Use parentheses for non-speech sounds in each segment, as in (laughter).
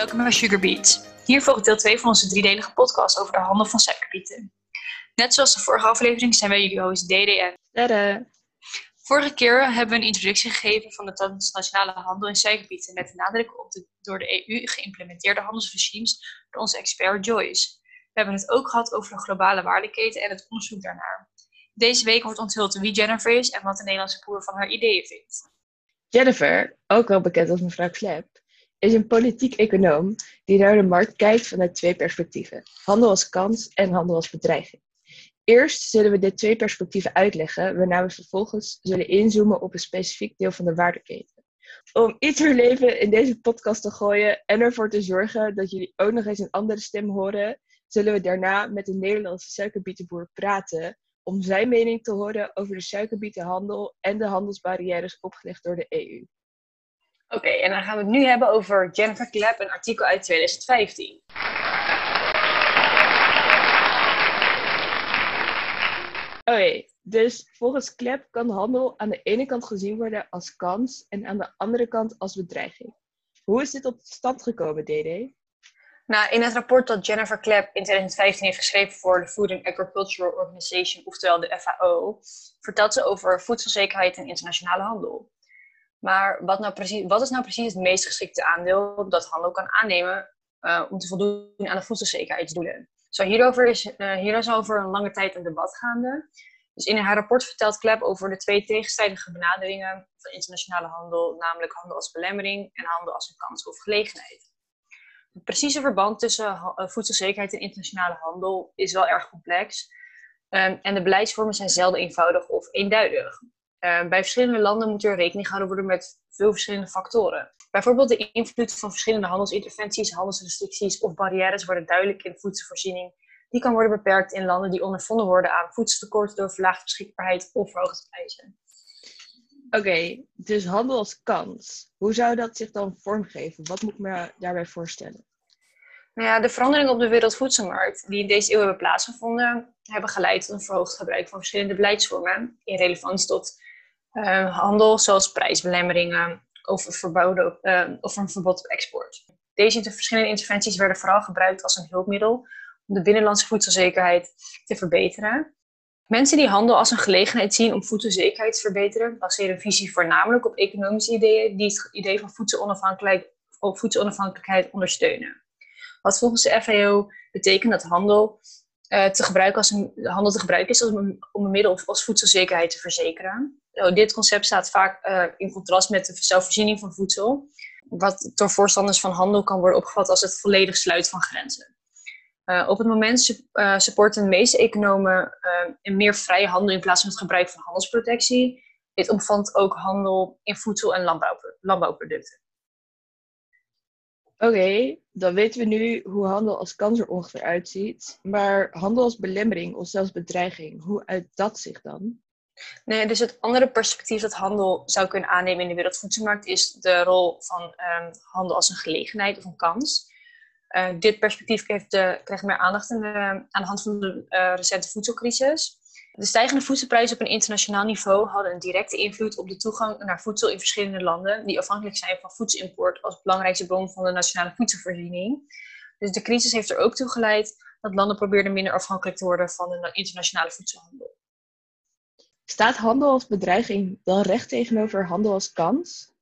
welkom bij Sugar Beats. Hier volgt deel 2 van onze driedelige podcast over de handel van suikerbieten. Net zoals de vorige aflevering zijn wij jullie host DDF. Tada! Vorige keer hebben we een introductie gegeven van de transnationale handel in suikerbieten met de nadruk op de door de EU geïmplementeerde handelsregimes door onze expert Joyce. We hebben het ook gehad over de globale waardeketen en het onderzoek daarnaar. Deze week wordt onthuld wie Jennifer is en wat de Nederlandse boer van haar ideeën vindt. Jennifer, ook wel bekend als mevrouw Klep, is een politiek econoom die naar de markt kijkt vanuit twee perspectieven: handel als kans en handel als bedreiging. Eerst zullen we dit twee perspectieven uitleggen, waarna we vervolgens zullen inzoomen op een specifiek deel van de waardeketen. Om iets meer leven in deze podcast te gooien en ervoor te zorgen dat jullie ook nog eens een andere stem horen, zullen we daarna met een Nederlandse suikerbietenboer praten om zijn mening te horen over de suikerbietenhandel en de handelsbarrières opgelegd door de EU. Oké, en dan gaan we het nu hebben over Jennifer Clapp, een artikel uit 2015. Oké, dus volgens Klep kan handel aan de ene kant gezien worden als kans en aan de andere kant als bedreiging. Hoe is dit tot stand gekomen, DD? Nou, in het rapport dat Jennifer Clapp in 2015 heeft geschreven voor de Food and Agricultural Organization, oftewel de FAO, vertelt ze over voedselzekerheid en internationale handel. Maar wat, nou precies, wat is nou precies het meest geschikte aandeel dat handel kan aannemen uh, om te voldoen aan de voedselzekerheidsdoelen? Zo, hierover is, uh, hier over een lange tijd een debat gaande. Dus in haar rapport vertelt Clapp over de twee tegenstrijdige benaderingen van internationale handel, namelijk handel als belemmering en handel als een kans of gelegenheid. Het precieze verband tussen uh, voedselzekerheid en internationale handel is wel erg complex. Um, en de beleidsvormen zijn zelden eenvoudig of eenduidig. Uh, bij verschillende landen moet er rekening gehouden worden met veel verschillende factoren. Bijvoorbeeld de invloed van verschillende handelsinterventies, handelsrestricties of barrières worden duidelijk in de voedselvoorziening. Die kan worden beperkt in landen die ondervonden worden aan voedseltekort door verlaagde beschikbaarheid of verhoogde prijzen. Oké, okay, dus handel als kans. Hoe zou dat zich dan vormgeven? Wat moet ik me daarbij voorstellen? Nou ja, de veranderingen op de wereldvoedselmarkt die in deze eeuw hebben plaatsgevonden, hebben geleid tot een verhoogd gebruik van verschillende beleidsvormen in relevantie tot uh, handel, zoals prijsbelemmeringen of, verboden, uh, of een verbod op export. Deze verschillende interventies werden vooral gebruikt als een hulpmiddel om de binnenlandse voedselzekerheid te verbeteren. Mensen die handel als een gelegenheid zien om voedselzekerheid te verbeteren, baseren een visie voornamelijk op economische ideeën die het idee van voedselonafhankelijkheid, voedselonafhankelijkheid ondersteunen. Wat volgens de FAO betekent dat handel, uh, te, gebruiken als een, handel te gebruiken is om een, om een middel als voedselzekerheid te verzekeren. Uh, dit concept staat vaak uh, in contrast met de zelfvoorziening van voedsel, wat door voorstanders van handel kan worden opgevat als het volledig sluiten van grenzen. Uh, op het moment supporten de meeste economen een meer vrije handel in plaats van het gebruik van handelsprotectie. Dit omvat ook handel in voedsel- en landbouw, landbouwproducten. Oké, dan weten we nu hoe handel als kans er ongeveer uitziet. Maar handel als belemmering of zelfs bedreiging, hoe uit dat zich dan? Nee, dus het andere perspectief dat handel zou kunnen aannemen in de wereldvoedselmarkt is de rol van um, handel als een gelegenheid of een kans. Uh, dit perspectief uh, krijgt meer aandacht aan de hand van de uh, recente voedselcrisis. De stijgende voedselprijzen op een internationaal niveau hadden een directe invloed op de toegang naar voedsel in verschillende landen die afhankelijk zijn van voedselimport als belangrijkste bron van de nationale voedselvoorziening. Dus de crisis heeft er ook toe geleid dat landen probeerden minder afhankelijk te worden van de internationale voedselhandel. Staat handel als bedreiging dan recht tegenover handel als kans?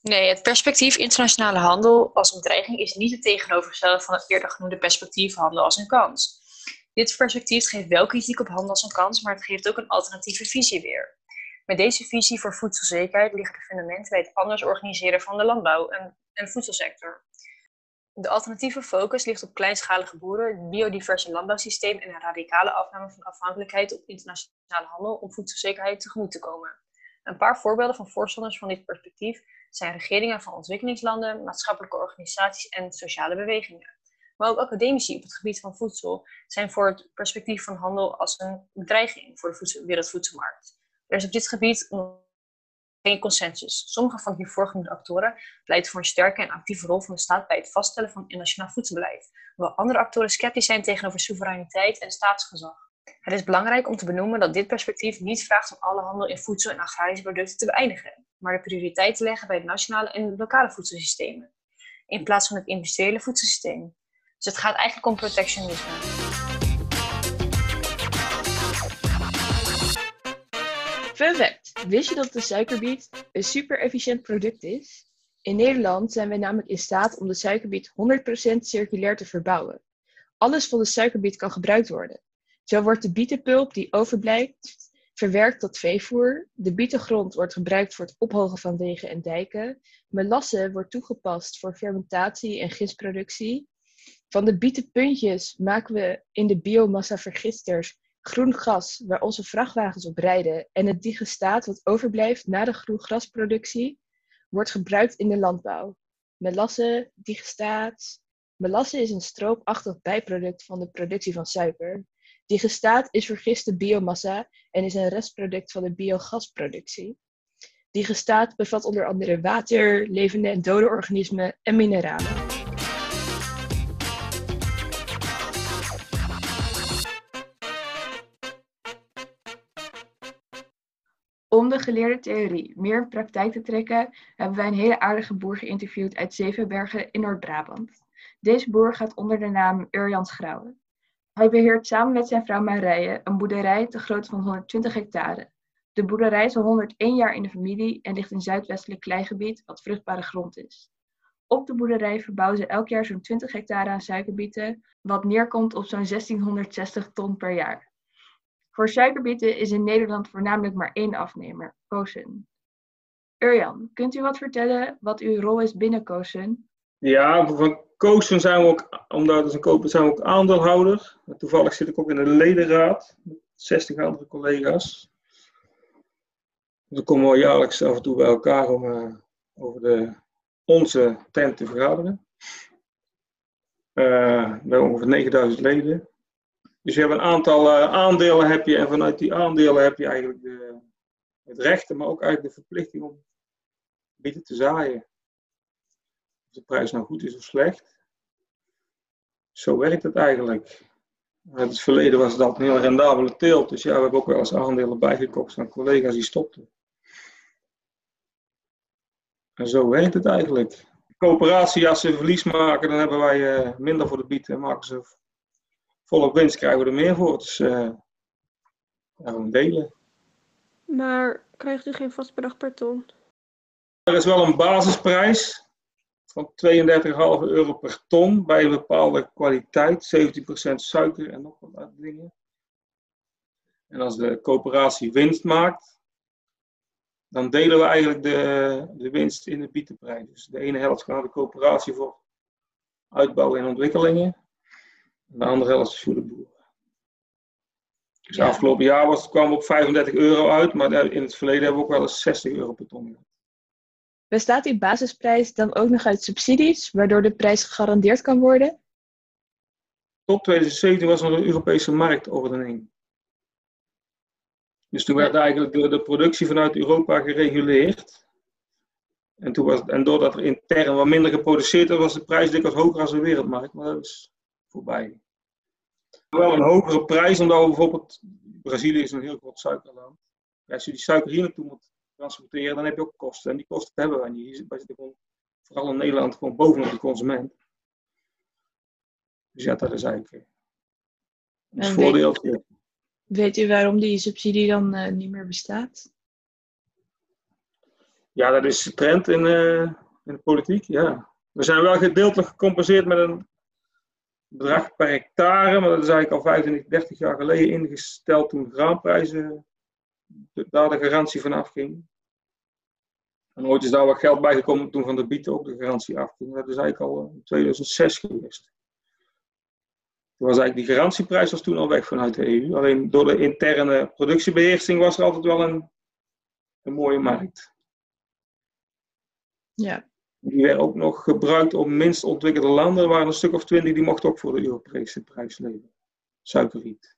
Nee, het perspectief internationale handel als een bedreiging is niet het tegenovergestelde van het eerder genoemde perspectief handel als een kans. Dit perspectief geeft wel kritiek op handel als een kans, maar het geeft ook een alternatieve visie weer. Met deze visie voor voedselzekerheid liggen de fundamenten bij het anders organiseren van de landbouw en, voedselsector. De alternatieve focus ligt op kleinschalige boeren, een biodiverse landbouwsysteem en een radicale afname van afhankelijkheid op internationale handel om voedselzekerheid tegemoet te komen. Een paar voorbeelden van voorstanders van dit perspectief zijn regeringen van ontwikkelingslanden, maatschappelijke organisaties en sociale bewegingen. Maar ook academici op het gebied van voedsel zijn voor het perspectief van handel als een bedreiging voor de voedsel, wereldvoedselmarkt. Er is op dit gebied geen consensus. Sommige van die voorgenoemde actoren pleiten voor een sterke en actieve rol van de staat bij het vaststellen van internationaal voedselbeleid, terwijl andere actoren sceptisch zijn tegenover soevereiniteit en staatsgezag. Het is belangrijk om te benoemen dat dit perspectief niet vraagt om alle handel in voedsel en agrarische producten te beëindigen, maar de prioriteit te leggen bij de nationale en lokale voedselsystemen. in plaats van het industriële voedselsysteem. Dus het gaat eigenlijk om protectionisme. Fun fact, wist je dat de suikerbiet een super efficiënt product is? In Nederland zijn wij namelijk in staat om de suikerbiet 100% circulair te verbouwen. Alles van de suikerbiet kan gebruikt worden. Zo wordt de bietenpulp die overblijft verwerkt tot veevoer. De bietengrond wordt gebruikt voor het ophogen van wegen en dijken. Melasse wordt toegepast voor fermentatie en gistproductie. Van de bietenpuntjes maken we in de biomassa-vergisters groen gas waar onze vrachtwagens op rijden. En het digestaat wat overblijft na de groengrasproductie wordt gebruikt in de landbouw. Melasse, digestaat. Melasse is een stroopachtig bijproduct van de productie van suiker. Digestaat is vergiste biomassa en is een restproduct van de biogasproductie. Digestaat bevat onder andere water, levende en dode organismen en mineralen. Om de geleerde theorie meer in praktijk te trekken, hebben wij een hele aardige boer geïnterviewd uit Zevenbergen in Noord-Brabant. Deze boer gaat onder de naam Urjan Schrouwen. Hij beheert samen met zijn vrouw Marije een boerderij te grootte van 120 hectare. De boerderij is al 101 jaar in de familie en ligt in zuidwestelijk kleigebied, wat vruchtbare grond is. Op de boerderij verbouwen ze elk jaar zo'n 20 hectare aan suikerbieten, wat neerkomt op zo'n 1660 ton per jaar. Voor suikerbieten is in Nederland voornamelijk maar één afnemer, Kozen. Urjan, kunt u wat vertellen wat uw rol is binnen Kozen? Ja, van Kozen zijn we ook, omdat zijn we ook aandeelhouder. Toevallig zit ik ook in de ledenraad met 60 andere collega's. Dus dan komen we jaarlijks af en toe bij elkaar om uh, over de, onze tent te vergaderen. Uh, we hebben ongeveer 9000 leden. Dus je hebt een aantal uh, aandelen heb je, en vanuit die aandelen heb je eigenlijk de, het recht, maar ook eigenlijk de verplichting om bieden te zaaien of de prijs nou goed is of slecht. Zo werkt het eigenlijk. In het verleden was dat een heel rendabele teelt. Dus ja, we hebben ook wel eens aandelen bijgekocht van collega's die stopten. En zo werkt het eigenlijk. Coöperatie, als ze verlies maken, dan hebben wij uh, minder voor de bied. En maken ze volop winst, krijgen we er meer voor. Dus daarom delen. Maar krijgt u geen vast bedrag per ton? Er is wel een basisprijs van 32,5 euro per ton bij een bepaalde kwaliteit, 17% suiker en nog wat dingen. En als de coöperatie winst maakt, dan delen we eigenlijk de, de winst in de bietenprijs. Dus de ene helft gaat naar de coöperatie voor uitbouw en ontwikkelingen, en de andere helft is voor de boeren. Dus ja. afgelopen jaar was, kwam we op 35 euro uit, maar in het verleden hebben we ook wel eens 60 euro per ton gehad. Bestaat die basisprijs dan ook nog uit subsidies, waardoor de prijs gegarandeerd kan worden? Tot 2017 was er een Europese marktordening. Dus toen werd eigenlijk de, de productie vanuit Europa gereguleerd. En, toen was, en doordat er intern wat minder geproduceerd werd, was de prijs dikwijls hoger als de wereldmarkt. Maar dat is voorbij. Wel een hogere prijs, omdat we bijvoorbeeld... Brazilië is een heel groot suikerland. Als je die suiker hier naartoe moet transporteren, dan heb je ook kosten. En die kosten hebben wij niet. Wij zitten gewoon, vooral in Nederland, gewoon bovenop de consument. Dus ja, dat is eigenlijk een voordeel. Weet, weet, u waarom die subsidie dan uh, niet meer bestaat? Ja, dat is de trend in, uh, in de politiek, ja. We zijn wel gedeeltelijk gecompenseerd met een bedrag per hectare, maar dat is eigenlijk al 25, 30 jaar geleden ingesteld toen graanprijzen daar de garantie van afging. En ooit is daar wat geld bijgekomen toen van de bieten ook de garantie afging. Dat is eigenlijk al in 2006 geweest. Toen was eigenlijk die garantieprijs was toen al weg vanuit de EU. Alleen door de interne productiebeheersing was er altijd wel een, een mooie markt. Ja. Die werd ook nog gebruikt op minst ontwikkelde landen. Er waren een stuk of twintig die mochten ook voor de Europese prijs leven. Suikerriet.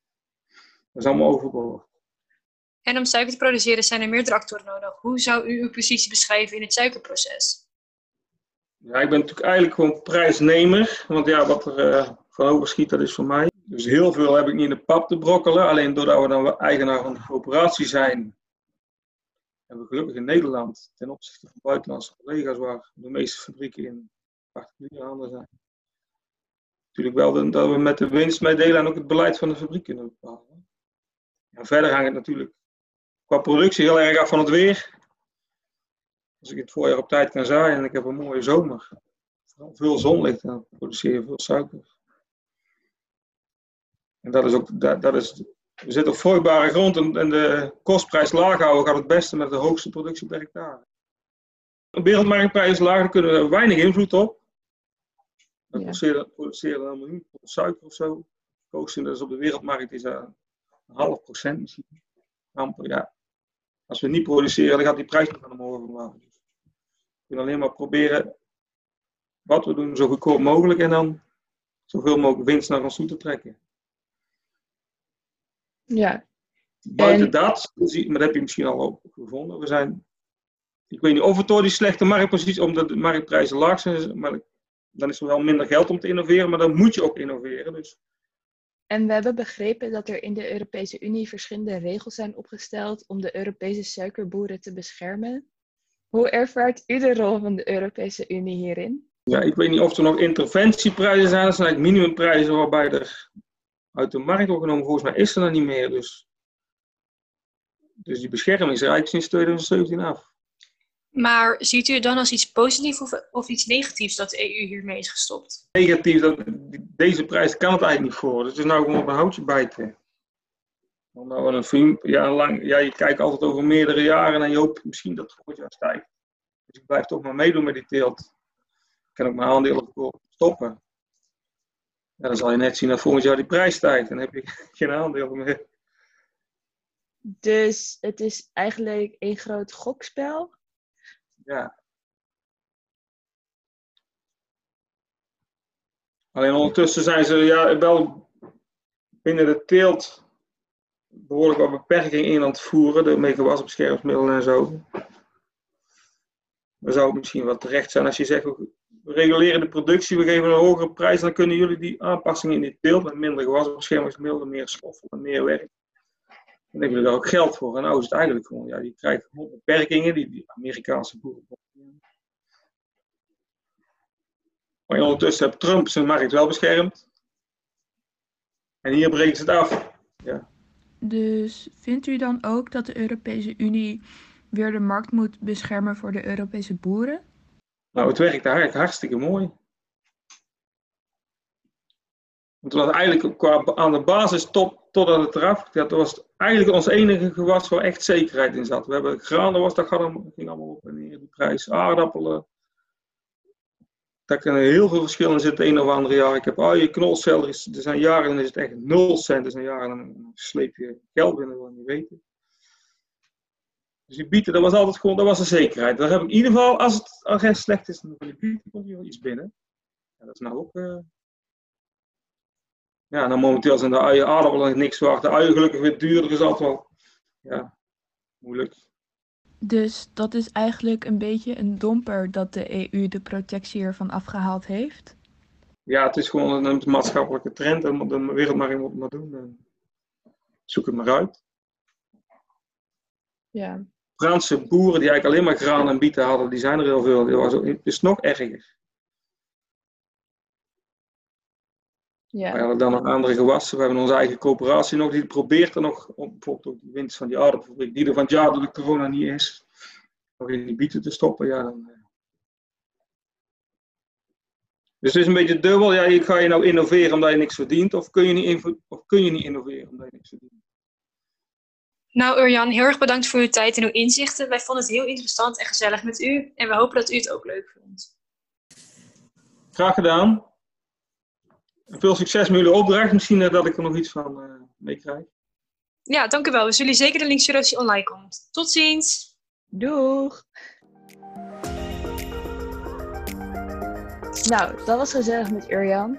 Dat is allemaal overboord. En om suiker te produceren zijn er meerdere actoren nodig. Hoe zou u uw positie beschrijven in het suikerproces? Ja, ik ben natuurlijk eigenlijk gewoon prijsnemer. Want ja, wat er uh, van overschiet, dat is voor mij. Dus heel veel heb ik niet in de pap te brokkelen. Alleen doordat we dan eigenaar van de coöperatie zijn, we gelukkig in Nederland, ten opzichte van buitenlandse collega's, waar de meeste fabrieken in particuliere handel zijn. Natuurlijk wel dat we met de winst meedelen en ook het beleid van de fabriek kunnen bepalen. En verder hangt het natuurlijk qua productie heel erg af van het weer. Als ik het voorjaar op tijd kan zaaien en ik heb een mooie zomer, veel zonlicht, dan produceer je veel suiker. En dat is ook, dat, dat is, we zitten op vruchtbare grond en, en de kostprijs laag houden gaat het beste met de hoogste productie per hectare. De wereldmarktprijs is laag, daar kunnen we weinig invloed op. We Ja. produceren, produceren een miljoen suiker of zo. Koosting, dat is op de wereldmarkt is dat een half procent misschien. Amper, ja. Als we niet produceren, dan gaat die prijs nog naar omhoog. omlaag. Dus we kunnen alleen maar proberen wat we doen zo goedkoop mogelijk en dan zoveel mogelijk winst naar ons toe te trekken. Ja, Buiten En- dat, maar dat heb je misschien al ook gevonden. We zijn, ik weet niet of het door die slechte marktpositie, omdat de marktprijzen laag zijn, maar dan is er wel minder geld om te innoveren, maar dan moet je ook innoveren. Dus en we hebben begrepen dat er in de Europese Unie verschillende regels zijn opgesteld om de Europese suikerboeren te beschermen. Hoe ervaart u de rol van de Europese Unie hierin? ja, ik weet niet of er nog interventieprijzen zijn. Dat zijn eigenlijk minimumprijzen waarbij er uit de markt wordt genomen. Volgens mij is er dan niet meer. Dus, dus die bescherming is eigenlijk sinds 2017 af. Maar ziet u het dan als iets positiefs of, of iets negatiefs dat de EU hiermee is gestopt? negatief, dat, deze prijs kan het eigenlijk niet voor. Dus het is nou gewoon op een houtje bijten. Omdat we een film, ja, lang, ja, je kijkt altijd over meerdere jaren en je hoopt misschien dat het volgend jaar stijgt. Dus ik blijf toch maar meedoen met die teelt. Ik kan ook mijn aandelen stoppen. Ja, dan zal je net zien dat volgend jaar die prijs stijgt. Dan heb je (laughs) geen aandelen meer. Dus het is eigenlijk een groot gokspel. Ja. Alleen ondertussen zijn ze ja, wel binnen de teelt behoorlijk wat beperking in aan het voeren, de megawasbeschermingsmiddelen en zo. Dan zou het misschien wat terecht zijn als je zegt, we reguleren de productie, we geven een hogere prijs, dan kunnen jullie die aanpassingen in die teelt met minder gewasbeschermingsmiddelen, meer stoffen en meer werk. Dan hebben jullie daar ook geld voor. En nou is het eigenlijk gewoon, ja, die gewoon beperkingen, die, die Amerikaanse boeren. Maar ondertussen heeft Trump zijn markt wel beschermd. En hier breken ze het af. Dus vindt u dan ook dat de Europese Unie weer de markt moet beschermen voor de Europese boeren? Nou, het werkt eigenlijk hartstikke mooi. Want het was eigenlijk qua, aan de basis tot, totdat het eraf dat was eigenlijk ons enige gewas waar echt zekerheid in zat. We hebben granen, dat ging allemaal op en neer, die prijs. Aardappelen. Daar kan heel veel verschil in zitten, het een of andere jaar. Ik heb uien, knolselder, is- er zijn jaren dan is het echt 0 cent. Er zijn jaren dan sleep je geld binnen, wil je niet weten. Dus die bieten, dat was altijd gewoon, dat was een zekerheid. Daar heb ik in ieder geval, als het agent slecht is, dan van die bieten komt hier wel iets binnen. Ja, dat is nou ook... eh, Ja, nou momenteel zijn de uien aardappelen niks waard. De uien gelukkig weer duurder, is altijd wel... Ja, moeilijk. Dus dat is eigenlijk een beetje een domper dat de EU de protectie ervan afgehaald heeft. Ja, het is gewoon een maatschappelijke trend. En de wereldmarkt moet het maar doen. En zoek het maar uit. Ja, Franse boeren die eigenlijk alleen maar graan en bieten hadden, die zijn er heel veel. Was Het is nog erger. We ja. hebben dan nog andere gewassen. We hebben onze eigen coöperatie nog. Die probeert er nog, bijvoorbeeld ook de winst van die aardappelfabriek, die er van het jaar door de corona niet is, nog in die bieten te stoppen. Ja, dan, eh. Dus het is een beetje dubbel. Ja, ga je nou innoveren omdat je niks verdient, of kun je niet, of kun je niet innoveren omdat je niks verdient? Nou, Urjan, heel erg bedankt voor uw tijd en uw inzichten. Wij vonden het heel interessant en gezellig met u. En we hopen dat u het ook leuk vond. Graag gedaan. Veel succes met jullie opdracht. Misschien eh, dat ik er nog iets van eh meekrijg. Ja, dank u wel. We zullen zeker de link sturen als die online komt. Tot ziens! Doeg! Nou, dat was gezellig met Urjan.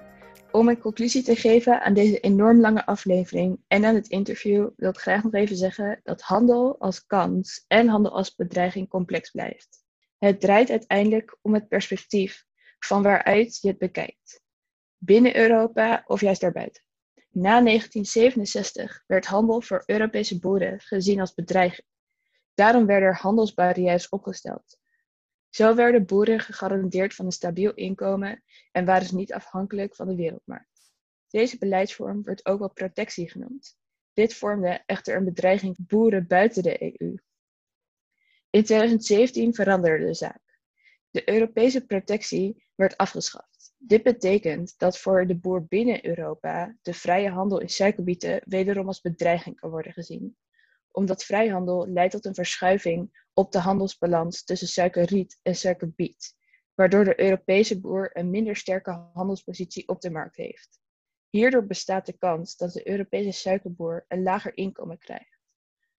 Om een conclusie te geven aan deze enorm lange aflevering en aan het interview wil ik graag nog even zeggen dat handel als kans en handel als bedreiging complex blijft. Het draait uiteindelijk om het perspectief van waaruit je het bekijkt. Binnen Europa of juist daarbuiten. Na 1967 werd handel voor Europese boeren gezien als bedreiging. Daarom werden er handelsbarrières opgesteld. Zo werden boeren gegarandeerd van een stabiel inkomen en waren ze niet afhankelijk van de wereldmarkt. Deze beleidsvorm wordt ook wel protectie genoemd. Dit vormde echter een bedreiging voor boeren buiten de EU. In 2017 veranderde de zaak. De Europese protectie werd afgeschaft. Dit betekent dat voor de boer binnen Europa de vrije handel in suikerbieten wederom als bedreiging kan worden gezien. Omdat vrijhandel leidt tot een verschuiving op de handelsbalans tussen suikerriet en suikerbiet, waardoor de Europese boer een minder sterke handelspositie op de markt heeft. Hierdoor bestaat de kans dat de Europese suikerboer een lager inkomen krijgt.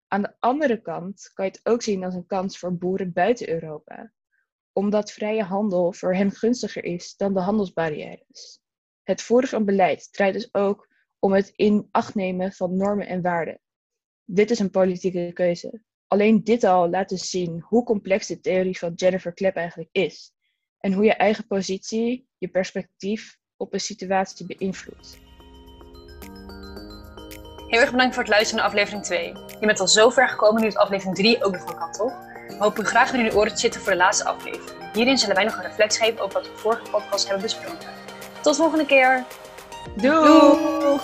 Aan de andere kant kan je het ook zien als een kans voor boeren buiten Europa, omdat vrije handel voor hen gunstiger is dan de handelsbarrières. Het voeren van beleid draait dus ook om het in acht nemen van normen en waarden. Dit is een politieke keuze. Alleen dit al laat dus zien hoe complex de theorie van Jennifer Klepp eigenlijk is en hoe je eigen positie, je perspectief op een situatie beïnvloedt. Heel erg bedankt voor het luisteren naar aflevering 2. Je bent al zo ver gekomen nu het aflevering 3 ook nog wel kan, toch? We hopen graag weer in uw oren te zitten voor de laatste aflevering. Hierin zullen wij nog een reflectie geven over wat we vorige podcast hebben besproken. Tot volgende keer! Doei!